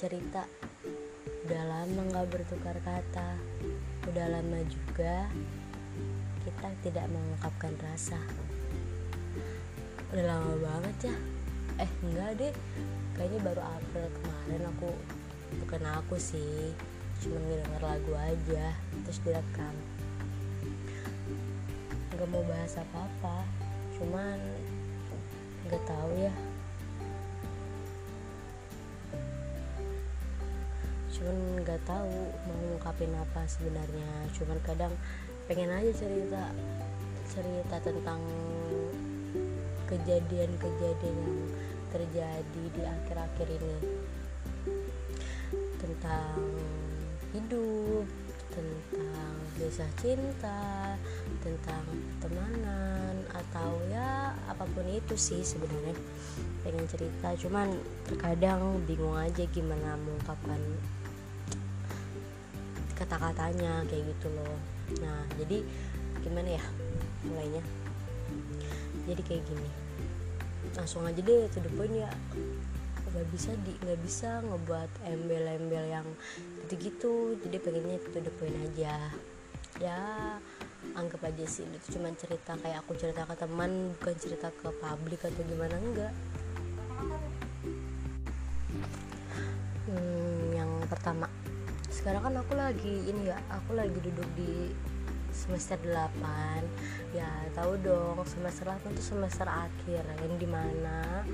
cerita. Udah lama nggak bertukar kata. Udah lama juga kita tidak mengungkapkan rasa. Udah lama banget ya. Eh enggak deh. Kayaknya baru April kemarin aku bukan aku sih cuma ngedenger lagu aja terus direkam. Nggak mau bahas apa-apa cuman nggak tahu ya cuman nggak tahu mau ngungkapin apa sebenarnya. Cuman kadang pengen aja cerita cerita tentang kejadian-kejadian yang terjadi di akhir-akhir ini. Tentang hidup tentang kisah cinta tentang temanan atau ya apa pun itu sih sebenarnya. Pengen cerita cuman terkadang bingung aja gimana mengungkapkan kata-katanya kayak gitu loh. Nah jadi gimana ya mulainya? Jadi kayak gini. Langsung aja deh to the point ya. Nggak bisa di nggak bisa ngebuat embel-embel yang gitu-gitu. Jadi pengennya to the point aja. Ya anggap aja sih itu cuma cerita kayak aku cerita ke teman bukan cerita ke publik atau gimana enggak. Hmm, yang pertama sekarang kan aku lagi ini ya aku lagi duduk di semester 8 ya tahu dong semester 8 itu semester akhir. Yang di mana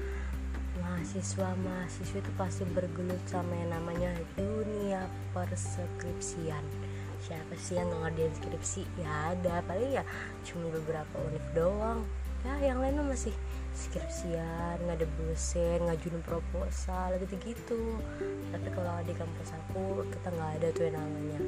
mahasiswa mahasiswa itu pasti bergelut sama yang namanya dunia perskripsian. Siapa sih yang ngerjain skripsi? Ya ada paling ya cuma beberapa univ doang ya yang lainnya masih skripsian nggak ada dosen ngajuin proposal gitu-gitu. Tapi kalau di kampus aku kita nggak ada tuh yang namanya.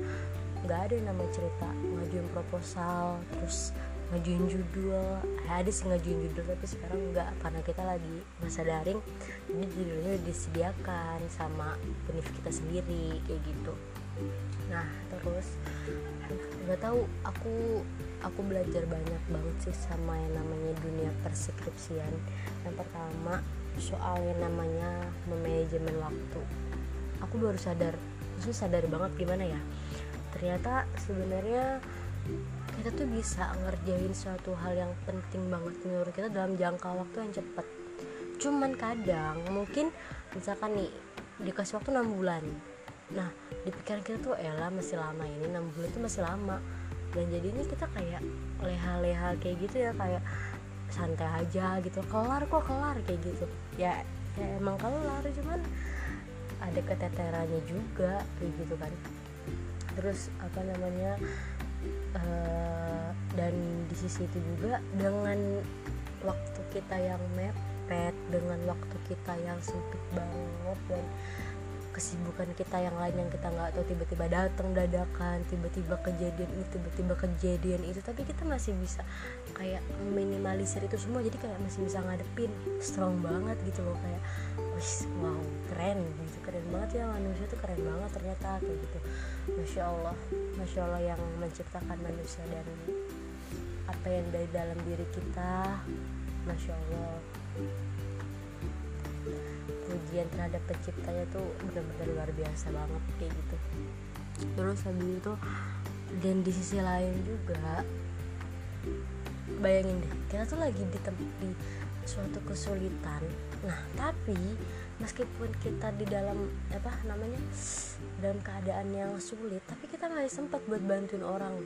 Nggak ada yang namanya cerita ngajuin proposal terus ngajuin judul. Ada sih ngajuin judul tapi sekarang enggak karena kita lagi masa daring jadi judulnya disediakan sama univ kita sendiri kayak gitu. Nah terus nggak tahu aku aku belajar banyak banget sih sama yang namanya dunia perskripsian. Yang pertama soal yang namanya manajemen waktu. Aku baru sadar maksudnya sadar banget gimana ya? Ternyata sebenarnya kita tuh bisa ngerjain suatu hal yang penting banget menurut kita dalam jangka waktu yang cepat. Cuman kadang mungkin misalkan nih dikasih waktu 6 bulan. Nah di pikiran kita tuh elah masih lama ini 6 bulan tuh masih lama dan jadinya kita kayak leha-leha kayak gitu ya kayak santai aja gitu. Kelar kok kelar kayak gitu. Ya, ya emang kelar cuman ada keteterannya juga kayak gitu kan. Terus apa namanya uh, dan di sisi itu juga dengan waktu kita yang mepet dengan waktu kita yang sempit banget dan kesibukan kita yang lain yang kita nggak tahu tiba-tiba datang dadakan tiba-tiba kejadian ini tiba-tiba kejadian itu. Tapi kita masih bisa kayak minimalisir itu semua. Jadi kayak masih bisa ngadepin strong banget gitu loh. Kayak wis wow keren gitu. Keren banget ya manusia tuh keren banget ternyata kayak gitu. Masya allah masya allah yang menciptakan manusia dan apa yang dari dalam diri kita. Masya allah pujian terhadap penciptanya tuh benar-benar luar biasa banget kayak gitu. Terus habis itu dan di sisi lain juga bayangin deh kita tuh lagi di di suatu kesulitan. Nah tapi meskipun kita di dalam apa namanya dalam keadaan yang sulit tapi kita masih sempat buat bantuin orang.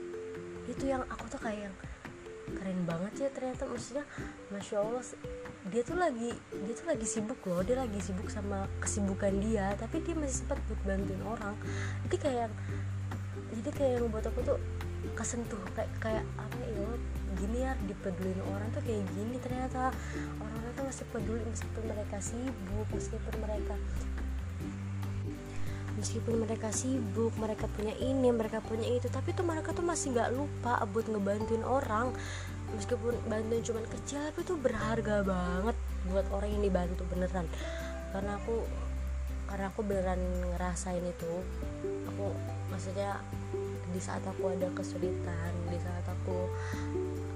Itu yang aku tuh kayak yang keren banget ya ternyata. Maksudnya masya allah dia tuh lagi dia tuh lagi sibuk loh dia lagi sibuk sama kesibukan dia tapi dia masih sempat buat bantuin orang. Jadi kayak jadi kayak yang buat aku tuh kesentuh kayak kayak apa ya gini ya dipedulin orang tuh kayak gini ternyata. Orang-orang tuh masih peduli meskipun mereka sibuk meskipun mereka meskipun mereka sibuk mereka punya ini mereka punya itu tapi tuh mereka tuh masih nggak lupa buat ngebantuin orang meskipun bantuan cuman kecil tapi itu berharga banget buat orang yang dibantu beneran. Karena aku karena aku beneran ngerasain itu aku maksudnya di saat aku ada kesulitan di saat aku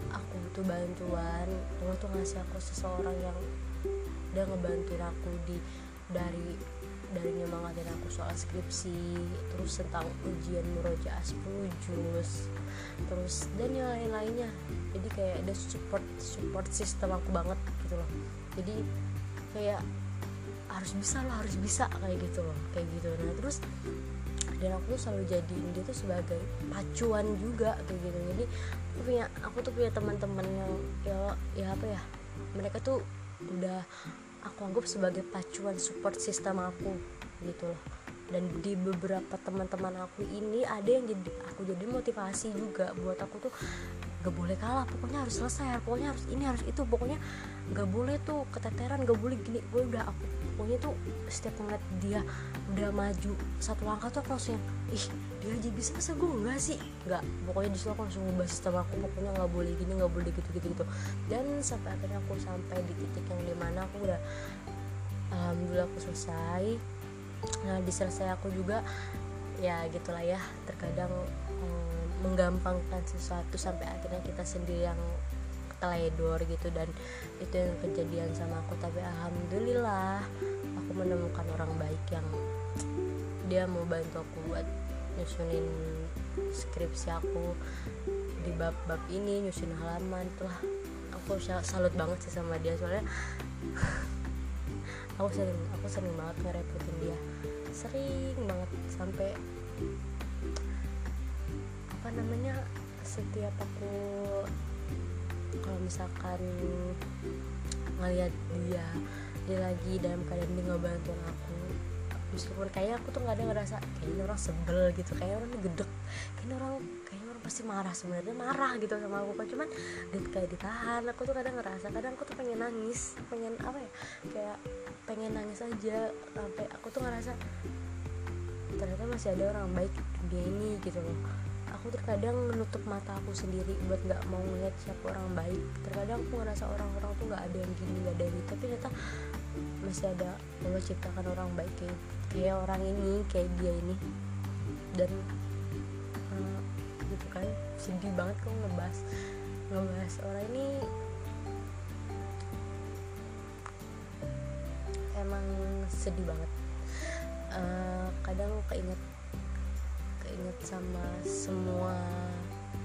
aku butuh bantuan Allah tuh ngasih aku seseorang yang udah ngebantuin aku di dari dari nyemangatin aku soal skripsi terus tentang ujian murojaah 10 juz terus dan yang lain-lainnya. Jadi kayak ada support support sistem aku banget gitu loh. Jadi kayak harus bisa lo harus bisa kayak gitu loh kayak gitu. Nah terus dan aku tuh selalu jadiin dia tuh sebagai pacuan juga kayak gitu. Jadi aku punya aku tuh punya teman-teman yang ya ya apa ya mereka tuh udah aku anggap sebagai pacuan support sistem aku gitu loh. Dan di beberapa teman-teman aku ini ada yang jadi aku jadi motivasi juga buat aku tuh gak boleh kalah pokoknya harus selesai pokoknya harus ini harus itu pokoknya gak boleh tuh keteteran gak boleh gini. Gue udah aku pokoknya tuh setiap ngeliat dia udah maju satu langkah tuh aku langsung ih aja bisa masa gue enggak sih? Nggak pokoknya di situ aku langsung ngubah sistem aku pokoknya nggak boleh gini nggak boleh gitu gitu gitu dan sampai akhirnya aku sampai di titik yang di mana aku udah alhamdulillah aku selesai. Nah di aku juga ya gitulah ya terkadang um, menggampangkan sesuatu sampai akhirnya kita sendiri yang teledor gitu dan itu yang kejadian sama aku. Tapi alhamdulillah aku menemukan orang baik yang dia mau bantu aku buat nyusunin skripsi aku di bab-bab ini nyusun halaman tuh. Aku salut banget sih sama dia soalnya aku sering aku sering banget ngerepotin dia. Sering banget sampai apa namanya setiap aku kalau misalkan ngeliat dia dia lagi dalam keadaan dia ngebantuin aku meskipun kayak aku tuh nggak ada ngerasa kayaknya orang sebel gitu. Kayak orang gedek kayaknya orang kayaknya orang pasti marah. Sebenarnya marah gitu sama aku kan cuman kayak ditahan. Aku tuh kadang ngerasa kadang aku tuh pengen nangis. Pengen apa ya kayak pengen nangis aja. Sampai aku tuh ngerasa ternyata masih ada orang baik di dunia ini gitu loh. Aku terkadang menutup mata aku sendiri buat nggak mau ngeliat siapa orang baik. Terkadang aku ngerasa orang-orang tuh nggak ada yang gini nggak ada yang gitu. Tapi ternyata masih ada Allah ciptakan orang baik kayak, kayak orang ini kayak dia ini. Dan uh, gitu kan sedih banget kok ngebahas ngebahas orang ini. Emang sedih banget. Uh, kadang keinget keinget sama semua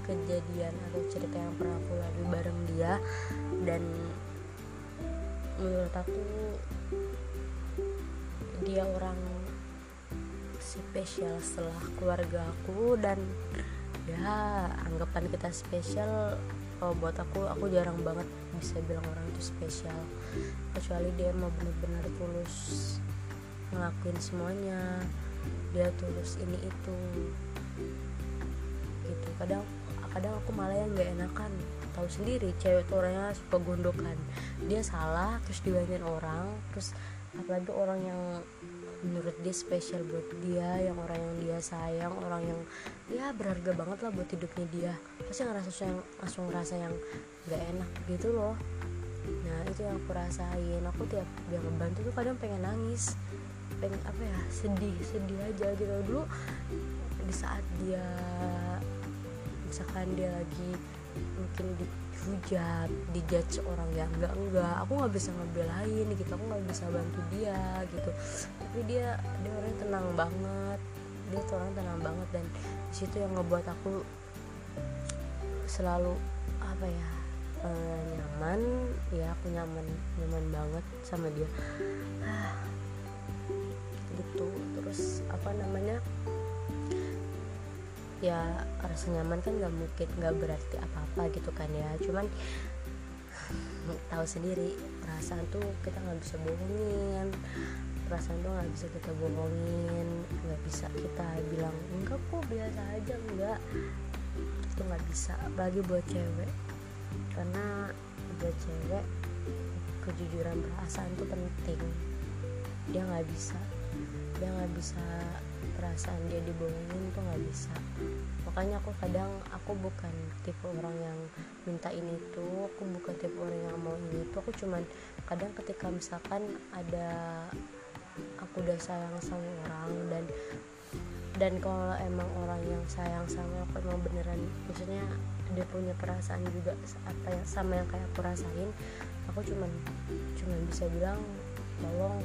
kejadian atau cerita yang pernah aku lalui bareng dia. Dan menurut aku dia orang spesial setelah keluarga aku dan ya anggapan kita spesial kalau buat aku aku jarang banget bisa bilang orang itu spesial. Kecuali dia mau benar-benar tulus ngelakuin semuanya dia tulus ini itu. Gitu kadang kadang aku malah yang nggak enakan. Tahu sendiri cewek tuh orangnya suka gondokan. Dia salah terus dibanyain orang terus apalagi orang yang menurut dia spesial buat dia yang orang yang dia sayang orang yang ya berharga banget lah buat hidupnya dia. Pasti ngerasa yang langsung ngerasa yang nggak enak gitu loh. Nah itu yang aku rasain. Aku tiap dia ngebantu tuh kadang pengen nangis. Pengen apa ya sedih sedih aja gitu. Dulu di saat dia misalkan dia lagi mungkin dihujat dijudge orang yang enggak enggak. Aku nggak bisa ngebelain gitu aku nggak bisa bantu dia gitu. Tapi dia dia orangnya tenang banget. Dia orang tenang banget dan di situ yang ngebuat aku selalu apa ya uh, nyaman. Ya aku nyaman nyaman banget sama dia. Gitu. Terus apa namanya ya rasa nyaman kan nggak mungkin nggak berarti apa-apa gitu kan ya. Cuman tahu sendiri perasaan tuh kita nggak bisa bohongin perasaan tuh nggak bisa kita bohongin nggak bisa kita bilang enggak kok biasa aja enggak. Itu nggak bisa apalagi buat cewek. Karena buat cewek kejujuran perasaan tuh penting. Dia nggak bisa dia nggak bisa perasaan dia dibohongin tuh nggak bisa. Makanya aku kadang aku bukan tipe orang yang minta ini tuh aku bukan tipe orang yang mau ini tuh. Aku cuman kadang ketika misalkan ada aku udah sayang sama orang dan dan kalau emang orang yang sayang sama aku emang beneran maksudnya dia punya perasaan juga apa yang sama yang kayak aku rasain aku cuman cuman bisa bilang tolong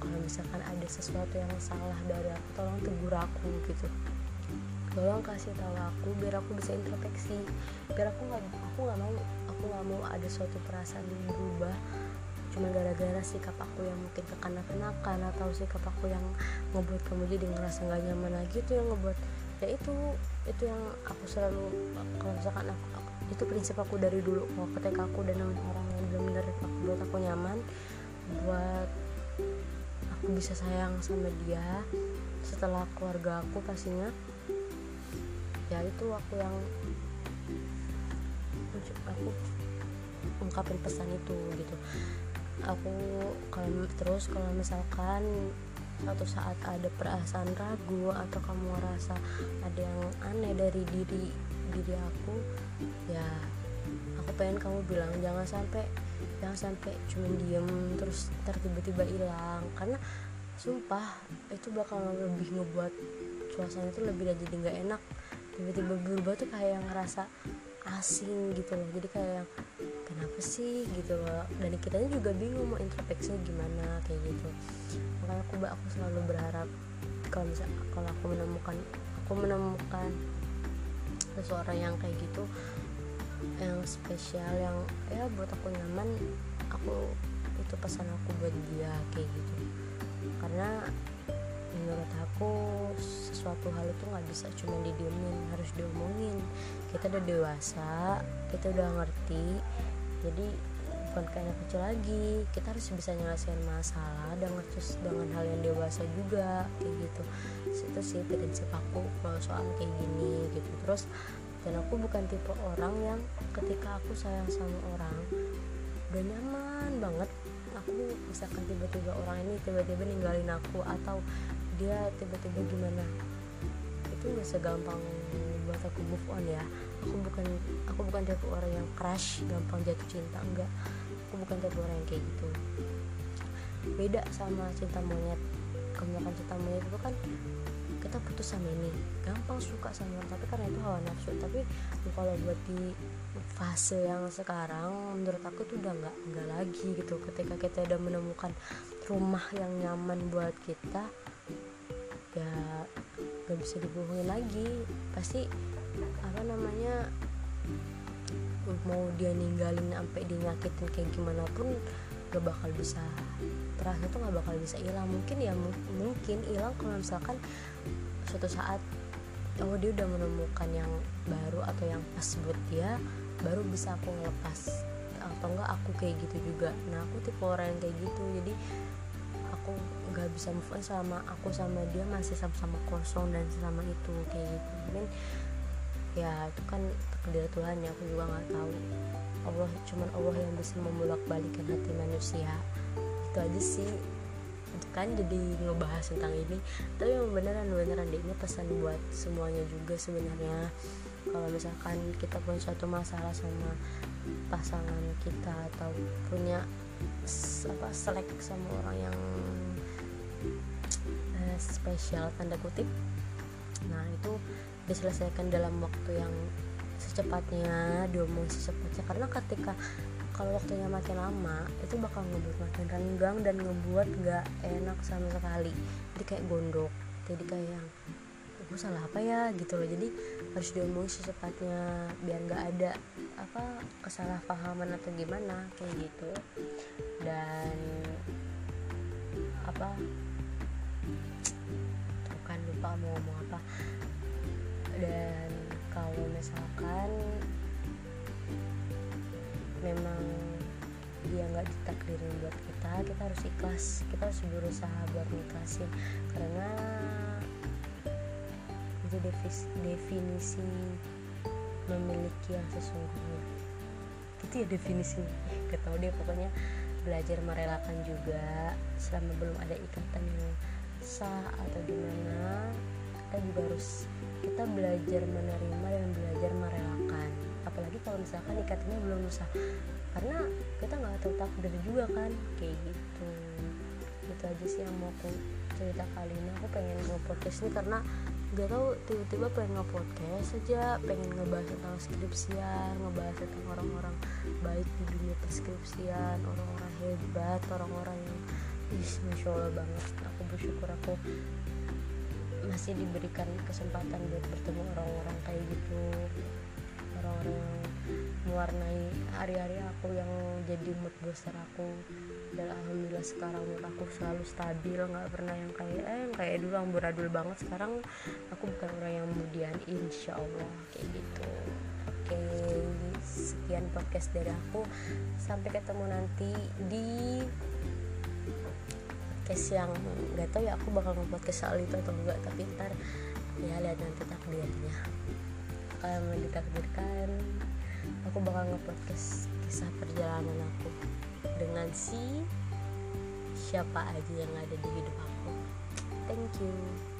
kalau misalkan ada sesuatu yang salah dari aku tolong tegur aku gitu. Tolong kasih tahu aku biar aku bisa introspeksi biar aku nggak aku nggak mau aku nggak mau ada suatu perasaan yang berubah. Cuma gara-gara sikap aku yang mungkin kekanak-kanakan atau sikap aku yang ngebuat kamu jadi ngerasa nggak nyaman lagi itu yang ngebuat ya itu itu yang aku selalu kalau misalkan aku, aku itu prinsip aku dari dulu. Kalau ketika aku dan orang yang benar-benar aku buat aku nyaman buat aku bisa sayang sama dia. Setelah keluarga aku pastinya ya itu aku yang aku ungkapin pesan itu gitu. Aku kalau terus kalau misalkan suatu saat ada perasaan ragu atau kamu merasa ada yang aneh dari diri diri aku ya aku pengen kamu bilang jangan sampai jangan sampai cuma diem terus tiba-tiba hilang. Karena sumpah itu bakal lebih ngebuat suasana itu lebih jadi nggak enak. Tiba-tiba berubah tuh kayak yang ngerasa asing gitu loh. Jadi kayak yang kenapa sih? gitu loh. Dan kitanya juga bingung mau introspeksi gimana kayak gitu. Makanya aku aku selalu berharap kalau bisa kalau aku menemukan aku menemukan seseorang yang kayak gitu spesial yang ya buat aku nyaman aku itu pesan aku buat dia kayak gitu. Karena menurut aku sesuatu hal itu nggak bisa cuma didiemin harus diomongin. Kita udah dewasa kita udah ngerti jadi bukan kayak anak kecil lagi. Kita harus bisa nyelesain masalah dengan dengan hal yang dewasa juga kayak gitu. Itu sih prinsip aku kalau soal kayak gini gitu. Terus dan aku bukan tipe orang yang ketika aku sayang sama orang udah nyaman banget. Aku misalkan tiba-tiba orang ini tiba-tiba ninggalin aku atau dia tiba-tiba gimana itu gak segampang buat aku move on ya. Aku bukan aku bukan tipe orang yang crush gampang jatuh cinta enggak. Aku bukan tipe orang yang kayak gitu. Beda sama cinta monyet. Kebanyakan cinta monyet itu kan kita putus sama ini. Gampang suka sama tapi karena itu hawa nafsu. Tapi kalau buat di fase yang sekarang menurut aku tuh udah nggak nggak lagi gitu. Ketika kita udah menemukan rumah yang nyaman buat kita ya gak bisa dibohongin lagi. Pasti apa namanya mau dia ninggalin sampai dinyakitin kayak gimana pun gak bakal bisa perasaan itu gak bakal bisa hilang. Mungkin ya mungkin hilang kalau misalkan suatu saat oh dia udah menemukan yang baru atau yang pas buat dia baru bisa aku ngelepas. Atau enggak aku kayak gitu juga. Nah aku tipe orang yang kayak gitu. Jadi aku nggak bisa move on sama aku sama dia masih sama-sama kosong dan sama itu kayak gitu. Mungkin ya itu kan takdir Tuhan ya. Aku juga nggak tahu Allah cuman Allah yang bisa membolak balikan hati manusia. Itu aja sih. Kan jadi ngebahas tentang ini. Tapi yang beneran beneran deh ini pesan buat semuanya juga sebenarnya. Kalau misalkan kita punya suatu masalah sama pasangan kita atau punya apa selek sama orang yang eh, spesial tanda kutip. Nah itu diselesaikan dalam waktu yang secepatnya diomong secepatnya. Karena ketika kalau waktunya makin lama itu bakal ngebuat makin renggang dan ngebuat gak enak sama sekali. Jadi kayak gondok jadi kayak yang gue salah apa ya? gitu loh. Jadi harus diomongin secepatnya biar gak ada apa kesalahpahaman atau gimana kayak gitu. Dan apa tuh kan lupa mau ngomong apa. Dan kalau misalkan memang dia nggak ditakdirin buat kita kita harus ikhlas. Kita harus berusaha buat ikhlasin karena itu definisi memiliki yang sesungguhnya. Itu ya definisi. Gak tau deh pokoknya belajar merelakan juga selama belum ada ikatan yang sah atau gimana kita juga harus kita belajar menerima dan belajar merelakan. Apalagi kalau misalkan ikatannya belum sah karena kita nggak tahu takdir juga kan kayak gitu. Itu aja sih yang mau aku cerita kali ini. Aku pengen nge-podcast ini karena gak tau tiba-tiba pengen nge-podcast aja pengen ngebahas tentang skripsian ngebahas tentang orang-orang baik di dunia perskripsian orang-orang hebat orang-orang yang Ih, masya allah banget. Aku bersyukur aku masih diberikan kesempatan buat bertemu orang-orang kayak gitu. Orang-orang yang mewarnai hari-hari aku yang jadi mood booster aku. Dan alhamdulillah sekarang mood aku selalu stabil nggak pernah yang kayak eh yang kayak dulu amburadul banget. Sekarang aku bukan orang yang kemudian insya Allah kayak gitu. Oke sekian podcast dari aku. Sampai ketemu nanti di podcast yang nggak tahu ya aku bakal nge-podcast soal itu atau enggak tapi ntar ya lihat nanti takdirnya. Kalau memang ditakdirkan aku bakal nge-podcast kisah perjalanan aku dengan si siapa aja yang ada di hidup aku. Thank you